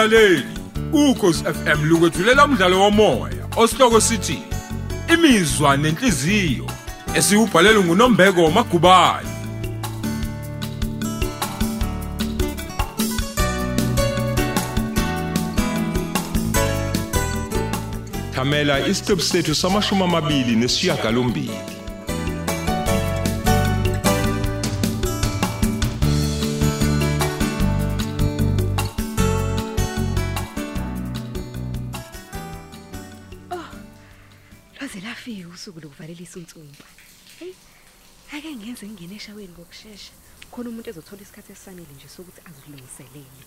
mlaleli ukhosi FM lukwethulela umdlalo womoya osihloko sithi imizwa nenhliziyo esiubhalelwe nguNombeko Magubane. Thamela isiqebu sethu samashumi amabili nesishiyagalombili Lwaze lafika usuku lokuvalelisa unsumpa. Hey, ake ngenze ngene eshaweni ngokusheshsha. Khona umuntu ezothola isikhathi esifanele nje sokuthi azilungiselele.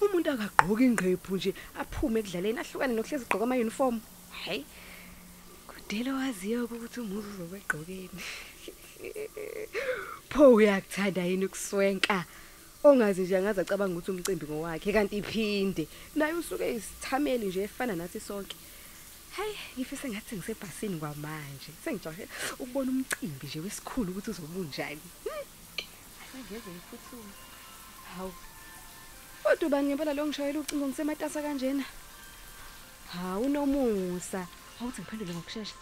Umuntu akagqoka ingqephu nje aphume ekudlaleni ahlukane nokuhlezi igqoka ama uniform. Hey. Kudele waziyo ukuthi umuzi uzobe egqokeni. Pho uyakuthanda yini ukuswenka? Ongazi nje angaze acabanga ukuthi umcimbi ngowakhe kanti iphinde. Naye usuke isithameli nje efana nathi sonke. Hayi, ngifise ngathi ngisebhasini kwamanje. Sengijahe ukubona umcimbi nje wesikhulu ukuthi uzoba unjani. Angeze ngifuthume. Hawu. Kodwa bani ngempela lo ngishayela ucingo ngisematasa kanjena? Hawu nomusa. Awuthi ngiphendule ngokusheshsha.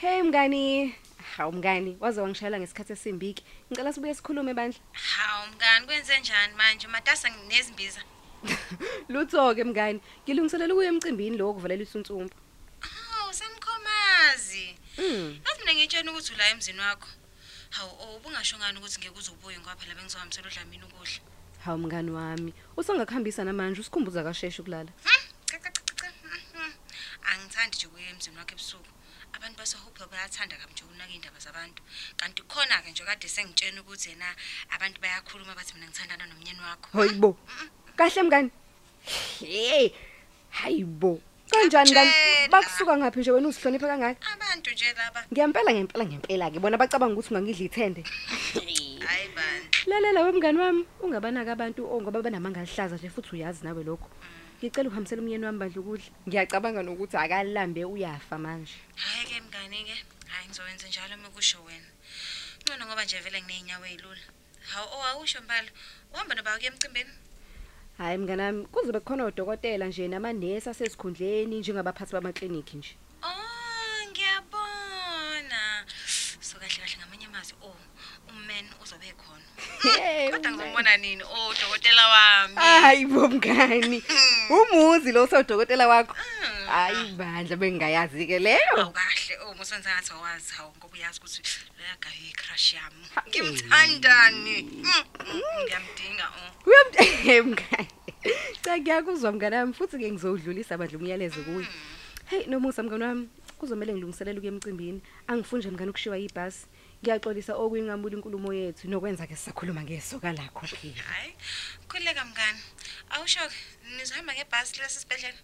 Hey mngani. Hawu mngani, waze wangishayela ngesikhathi esimbiki. Ngicela sibuye sikhulume bandla. Hawu mngani kwenze njani manje matasa nginezimbiza. Lutho ke mngani, ngilungiselela ukuya emcimbini lo wokuvalela isunsumpa. Hawu samkhomazi. Mm. Yazi mina ngitshela ukuthi ula emzini wakho. Hawu oh, ubungasho ngani ukuthi ngeke uzobuye ngoba phela bengizohambisela udlamini ukudla. Hawu mngani wami, usangakhambisa namanje usikhumbuza kasheshe ukulala. Hmm, Cha cha cha cha. mm, mm. Angithandi nje ukuya emzini wakho ebusuku. Abantu basehope bayathanda kabi nje ukunaka indaba zabantu. Kanti khona ke nje kade sengitshena ukuthi yena abantu bayakhuluma bathi mina ngithandana nomnyeni wakho. Hayibo. Kahle mngani. Hey. Hayibo. Kanjani kanti Ngiyakutshela. bakusuka ngaphi nje wena uzihlonipha kangaka? Abantu nje laba. Ngiyempela ngempela ngempela ke bona bacabanga ukuthi ungangidla ithende. Hayi bani. Lalela wemngani wami, ungabanaka abantu ongoba banamanga alihlaza nje futhi uyazi nawe lokho. Ngicela uhambisele umyeni wami bandla ukudla. Ngiyacabanga nokuthi akalambe uyafa manje. Hayi ke mngani ke. Hayi ngizowenza njalo mekusho wena. Ngcono ngoba nje vele ngineenyawo ezilula. Hawu oh awusho mbalo. Uhamba noba kuye emcimbini? Hayi mngani wami, kuzobe khona odokotela nje namanesi asesikhundleni njengabaphathi bamaklinikhi nje. Oh ngiyabona. So kahle kahle ngamanye amazwi oh ummen uzobe khona. Hey. Kodwa ngizombona nini? Oh dokotela wami. Hayi bo mngani. Umuzi lo sodokotela wakho. Mm. Hayi bandla bengayazi ke leyo. Awukahle oh musenza ngathi awazi hawu ngoba uyazi ukuthi leya gayi crush yami. Hayi. Ngimthandani. Mm, mm, Ngiyamdinga oh. Uyamngani. Cha ngiyakuzwa mngani wami futhi ke ngizodlulisa abadla umyalezo kuye. Hey nomusa mngani wami, kuzomela ngilungiselele ukuya emcimbini. Angifunje mngani ukushiwa ibhasi. Ngiyaxolisa okuyinqamula inkulumo yethu nokwenza ke sisakhuluma ngesoka lakho phela. Hayi. Khuleka mngani. Awusho nizohamba ngebhasi lesi sibedlela?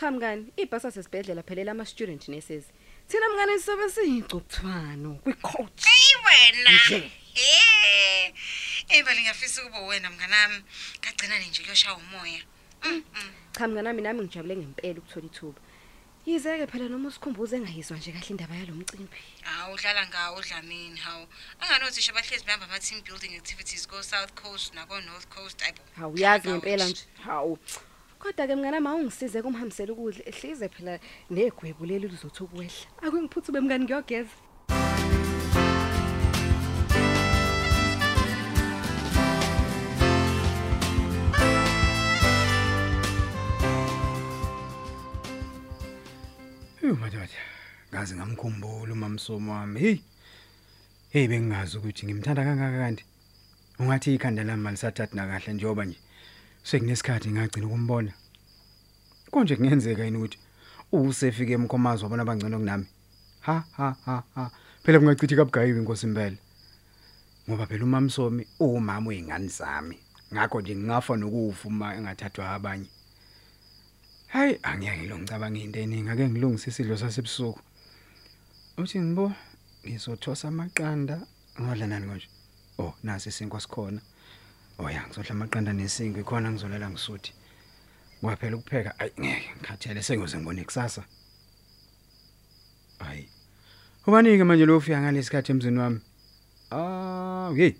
Cha mngani, ibhasi asesibhedlela phelela ama student nurses. Thina mngani sizobe siyigcokthwano kwi-coach. Hey wena. Nje. Eh. Ebali ngiyafisa ukuba wena mnganami. Kagcina nje kuyoshaya umoya. Mm. mm. Cha mngani wami nami ngijabule ngempela ukuthola ithuba. Yizeke phela noma usikhumbuze engayizwa nje kahle indaba yalomcimbi. Hawu udlala ngawo udlamini hawu. Anganothi bahlezi behamba ama team building activities go South Coast nako North Coast ayibo. Hawu yazi ngempela nje. Hawu. Kodwa ke mngani wami ungisize kumhambisela ukudla ehlize phela negwebu leli lizothi ukwehla. Akungiphuthume mngani ngiyogeza. Hey madoda, ngazi ngamkhumbula umamsomo wami. Hey. Hey bengingazi ukuthi ngimthanda kangaka kanti. Ungathi ikhanda lami malisathathi nakahle njengoba nje sekunesikhathi ngagcina ukumbona. Konje kungenzeka yini ukuthi usefike emkhomazi wabona abangcono kunami? Ha ha ha ha. Phela kungacithi kabugayiwe inkosi impela. Ngoba phela umamsomi umama weingane zami. Ngakho nje ngingafa nokufa uma engathathwa abanye. Hayi angiyeke ngilongicabanga into eningi ake ngilungise isidlo sasebusuku. Uthi ngibo ngizothosa amaqanda ngodla nani konje? Oh nasi isinkwa sikhona. Oh ya ngizodla amaqanda nesinkwa ikhona ngizolala ngisuthi. Waphela ukupheka ayi ngeke ngikhathele sengoze ngibone kusasa. Hayi. Ubanike manje lo ufika ngalesikhathi emzini wami. Ah, hey,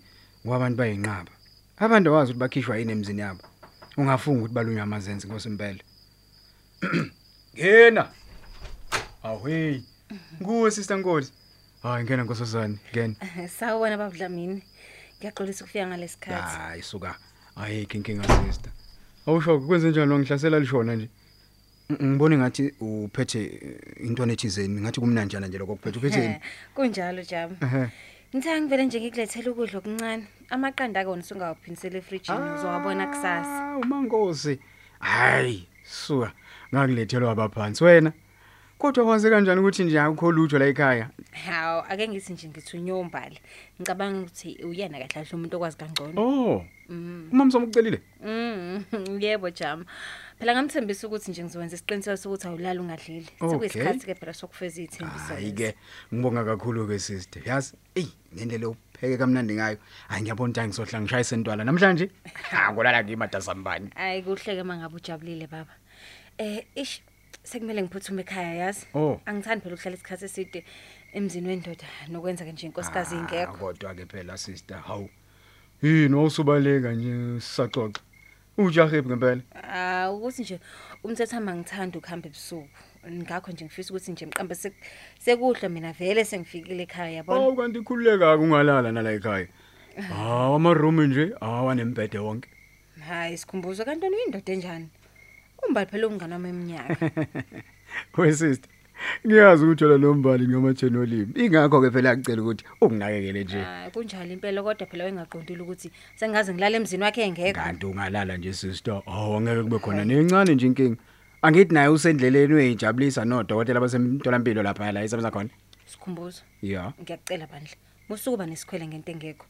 wabantu bayinqaba. Abantu awazi ukuthi bakhishwa yini emzini yabo. ungafunga ukuthi balunywa amazenzi ngosimpela ngena awuhe nguwe sister Nkosi hayi ngena nkosazana ngena Sawubona babudlamini. Ngiyaxolisa ukufika ngalesikhathi. hayi suka ayikho inkinga sister awusho kwenze njani wangihlasela lishona nje. Ng- ngibone ngathi uphethe eh, intwana ethizeni ngathi kumnanjana nje lokho kuphethe uphetheni Kunjalo Jabu. ehe. Ngithanga ngivele nje ngikulethele ukudla okuncane. Amaqanda akona usungawaphinisela efrijini uzowabona kusasa. Ah, umankosi. Hayi suka. Ngakulethelwa abaphansi wena? Kodwa kwaze kanjani ukuthi nje akukho lutho la ekhaya Hawu ake ngithi nje ngithi unyombali. Ngicabanga ukuthi uyena kahle kahle umuntu okwazi kangcono. oh umamsomo ukucelile Mm, yebo Jamu. Phela ngamthembisa ukuthi nje ngizowenza isiqiniseko sokuthi awulali ungadlile. Sekuyisikhathi ke phela sokufeza izithembiso. hayi ke ngibonga kakhulu ke sister yazi ey ngendlela upheke kamnandi ngayo hayi ngiyabona ukuthi ngisohla ngishayise intwala namhlanje ha kulala ngimadasambani Hayi kuhleke mangabe ujabulile baba. Eh ish sekumele ngiphuthume ekhaya yazi. Oh. Angithandi phela ukuhlala isikhathi eside emzini wendoda nokwenza ke nje inkosikazi Ah, ingekho. kodwa ke phela sister hawu yini wawusubaleka nje sisaxoxa ujahebu ngempela Ah ukuthi nje umthetho mangithanda ukuhamba ebusuku. Ngakho nje ngifisa ukuthi nje mqambe sek- sekuhle mina vele sengifikile ekhaya yabona. Awu kanti khululeka kungalala nala ekhaya. Hawu amaroom nje awanembhede wonke. Hayi sikhumbuzo kanti uyindoda enjani? Umbali phela umngane wami eminyaka. We sister. Ngiyazi ukuthi wena lombali ngomatsheni olimi. Ingakho ke phela ngicela ukuthi unginakekele nje. Ah kunjalo impela kodwa phela wengaqondile ukuthi sengaze ngilala emzini wakhe engekho. Kanti ungalala nje sister. Awu ngeke kube khona nencane nje inkinga. Angithi naye usendleleni uyijabulisa nodokotela basemtholampilo lapha la isebenza khona. Sikhumbuzo. Yeah. Ngiyakucela bandla. Musukuba nesikhwele ngento engekho.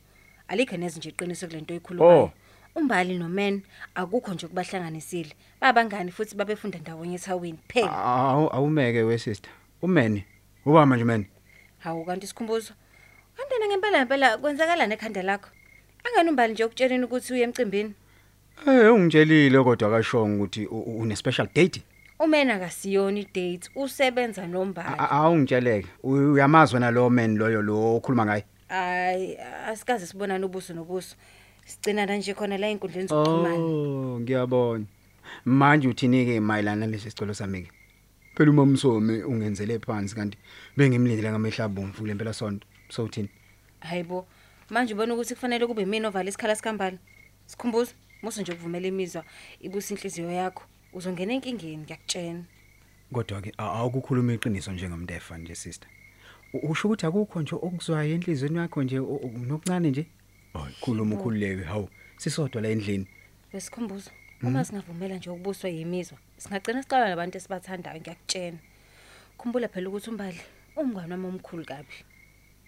Alikho neze nje iqiniso kulento Oh. oyikhulumayo. Umbali noMen akukho nje kubahlanganisile. Babangani futhi babefunda ndawonye ethawini phela. Awu awumeke we sister. Umeni. Uba manje man. Hawu kanti sikhumbuzo. Kantena ngempela ngempela kwenzakalana ekhanda lakho. Angani umbali nje ukutsheleni ukuthi uye emcimbini. Eh ungitshelile kodwa kashongo ukuthi u- u- une special date. uMen akasiyona idate usebenza nombali. A- Awungitsheleke. U- Uyamazwa nalo man loyo lo okhuluma ngaye. Hayi asikaze sibonane ubuso nobuso. Sigcina nje khona la inkundleni zokuxhumana. Oh, ngiyabona. Manje uthini ke mayelana nalesi sicelo sami ke? Phela uma umsomi ungenzele phansi kanti bengimlindele ngamehla abomvu kule mpela sonto. So uthini? Hayibo. Manje ubona ukuthi kufanele kube mina ovala isikhala sikambali. Sikhumbuza, musu nje ukuvumela imizwa ibusa inhliziyo yakho. Uzongena enkingeni ngiyakutshela. Kodwa ke a- awukukhuluma iqiniso njengamndefa nje sister. U- Usho ukuthi akukho nje okuzwayo enhlizweni yakho nje o- o- nokuncane nje? Hayi, khuluma ukhululeke hawu. Sisodwa la endlini. Wesikhumbuzo. Uma singavumela nje ukubuswa yimizwa, singagcina sixabana nabantu esibathandayo ngiyakutshela. Khumbula phela ukuthi umbali umngane wami omkhulu kabi.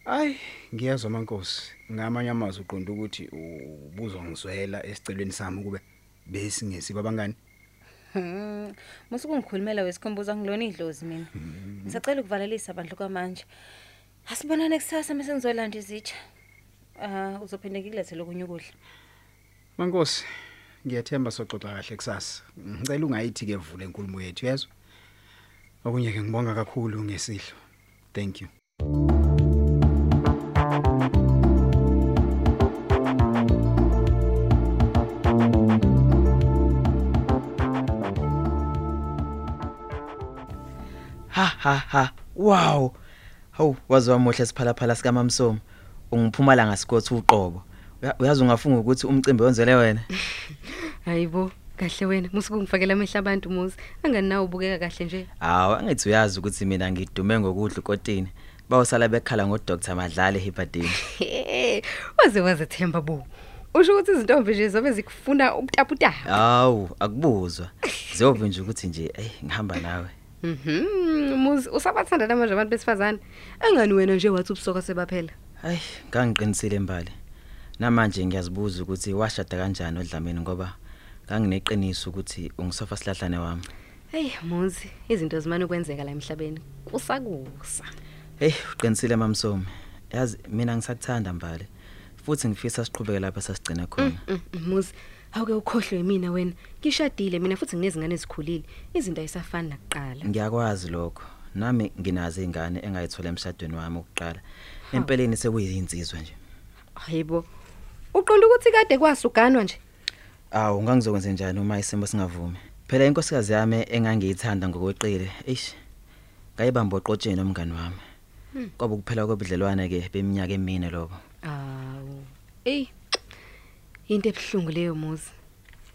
Ay, ngiyazwa mankosi. Ngamanye amazwi uqonda ukuthi ubuzongizwela esicelweni sami kube besingesiba bangani. Hmm. Musuku ngikhulumela wesikhumbuzo ngilona idlozi mina. Ngisacela ukuvalelisa bandla kwamanje. Asibonane kusasa mase ngizolanda izitsha. Ah, uzophinde ngikulethele okunye ukudla. Mankosi, ngiyathemba soxoxa kahle kusasa. Ngicela ungayithi ke vule inkulumo yethu, yezwa? Okunye ke ngibonga kakhulu ngesidlo. Thank you. ha ha ha wow hawu wazi wamuhle siphalaphala sika mamsomo ungiphumala ngasikhothi uqobo Uya- uyazi ungafunga ukuthi umcimbi wenzele wena Hayibo, kahle wena. Musuku ngifakela amehla abantu muzi. Angani nawe ubukeka kahle nje. hawu angithi uyazi ukuthi mina ngidume ngokudla ukotini bawusala bekhala ngoDr Madlale Hippadini Waze wazethemba bo. Usho ukuthi izintombi nje zobe zikufuna ubutaputa. hawu akubuzwa ziyova nje ukuthi nje hey ngihamba nawe Mhm, muzi usabathanda namanje abantu besifazane. Angani wena nje wathi ubusoka sebaphela. Hayi ngangiqinisile embali namanje ngiyazibuza ukuthi washada kanjani odlameni ngoba ngangineqiniso ukuthi ungisofa sihlahlane wami Hey muzi, izinto zimane ukwenzeka la emhlabeni. Kusakusa. Hey, uqinisile mamsomi. Yazi mina ngisakuthanda mbali. Futhi ngifisa siqhubeke lapha sasigcina khona. Mm, mm, Muzi, awuke ukhohlwe mina wena. Ngishadile mina futhi nginezingane ezikhulile. Izinto ayisafani nakuqala. Ngiyakwazi lokho. Nami nginazo izingane engayithola emshadweni wami ukuqala. Empeleni sekuyinsizwa nje. Hayibo. Uqonda ukuthi kade kwasuganwa nje. Awu ngangizokwenza njani uma isimo singavumi. Phela inkosikazi yami engangiyithanda ngokweqile. Eish. Ngayibamba oqotsheni nomngani wami. Kwaba ukuphela kwebudlelwane ke beminyaka emine lobo. Awu. Ey. Into ebhlungu leyo muzi.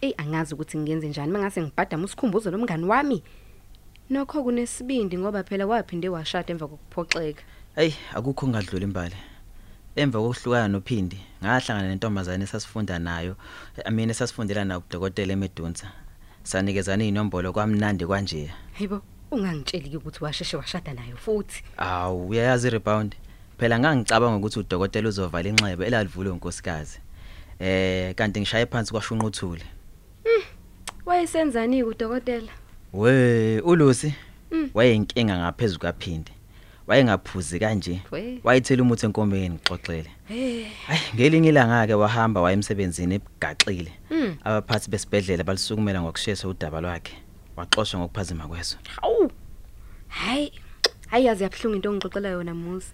Ey angazi ukuthi ngiyenze njani mangase ngibhadama usikhumbuzo nomngani wami. Nokho kunesibindi ngoba phela waphinde washada emva kokuphoxeka. Hey, akukho ngadlula imbali. Emva kokuhlukana noPhindi, ngahlangana nentombazane esasifunda nayo, amina esasifundela na udokotela eMedunsa. Sanikezana inombolo kwamnandi kanje. Hayibo, ungangitsheli ukuthi washeshe washada nayo futhi. Awu, uyayazi rebound. Phela ngangicabanga ukuthi udokotela uzovala inxeba elalivule unkosikazi. Eh, kanti ngishaye phansi kwashunquthule. Wayesenzani udokotela? We, uLusi Mm. wayeyinkinga ngaphezulu kaPhindi. Wayengaphuzi kanje. We. Wayithela umuthi enkombeni ngixoxele. Eh. Hayi ngelinye ilanga ke wahamba wayemsebenzini egaxile. Mm. Abaphathi besibedlela balisukumela ngokusheshsha udaba lwakhe. Waxoshwa ngokuphazima kweso. Hawu. Hayi. Hayi yazi yabhlungu into ongixoxela yona muzi.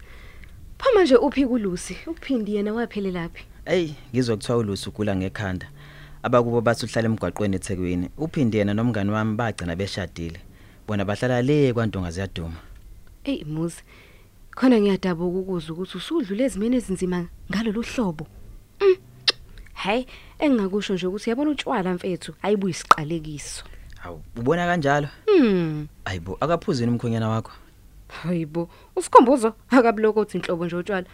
Phama nje uphi kuLusi? Uphindi yena waphelela laphi? Ey, ngizwa kuthiwa uLusi ugula ngekhanda. Abakubo bathi uhlala emgwaqweni eThekwini. Uphindi yena nomngani wami bagcina beshadile. Bona bahlala le kwantonga ziyaduma. Ey muzi. Khona ngiyadabuka ukuzwa ukuthi usudlule ezimene ezinzima ngalolu hlobo. Mm. Hayi, engingakusho nje ukuthi yabona utshwala mfethu, ayibuyi isiqalekiso. Hawu, ubona kanjalo? Hmm. Ayibo, akaphuzini umkhonyana wakho. Hayibo, usikhombuzo akabuloko uthi inhlobo nje utshwala.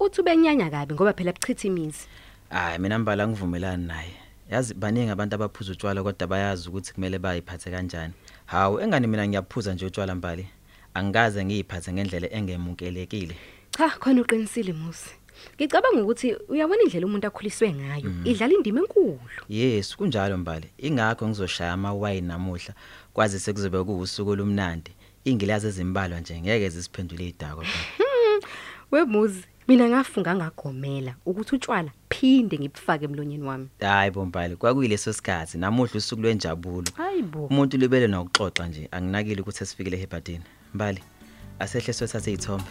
Uthi ubenyanya kabi ngoba phela buchitha imizi. Hayi mina mbala ngivumelani naye. Yazi baningi abantu abaphuza utshwala kodwa bayazi ukuthi kumele bayiphathe kanjani. Hawu, engani mina ngiyaphuza nje utshwala mbali. Angikaze ngiyiphathe ngendlela engemukelekile. Cha, khona uqinisile muzi. Ngicabanga ukuthi uyabona indlela umuntu akhuliswe ngayo, idlala indima enkulu. Yes, kunjalo mbali. Ingakho ngizoshaya amawayini namuhla kwazi sekuzobe kuusuku olumnandi. Ingilazi ezimbalwa nje ngeke zisiphendule idako. Wemuzi, mina ngafunga ngagomela ukuthi utshwala phinde ngibufake emlonyeni wami. Hayi bombali, kwakuyileso sikhathi namuhla usuku lwenjabulo. Hayibo. Umuntu libele nokuxoxa nje, anginakile ukuthi esifikile eHebhadini. Mbali, asehle sothathe izithombe.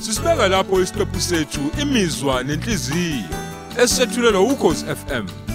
Sisibeka lapho isiqephu sethu imizwa nenhliziyo esethulelwa ukhozi FM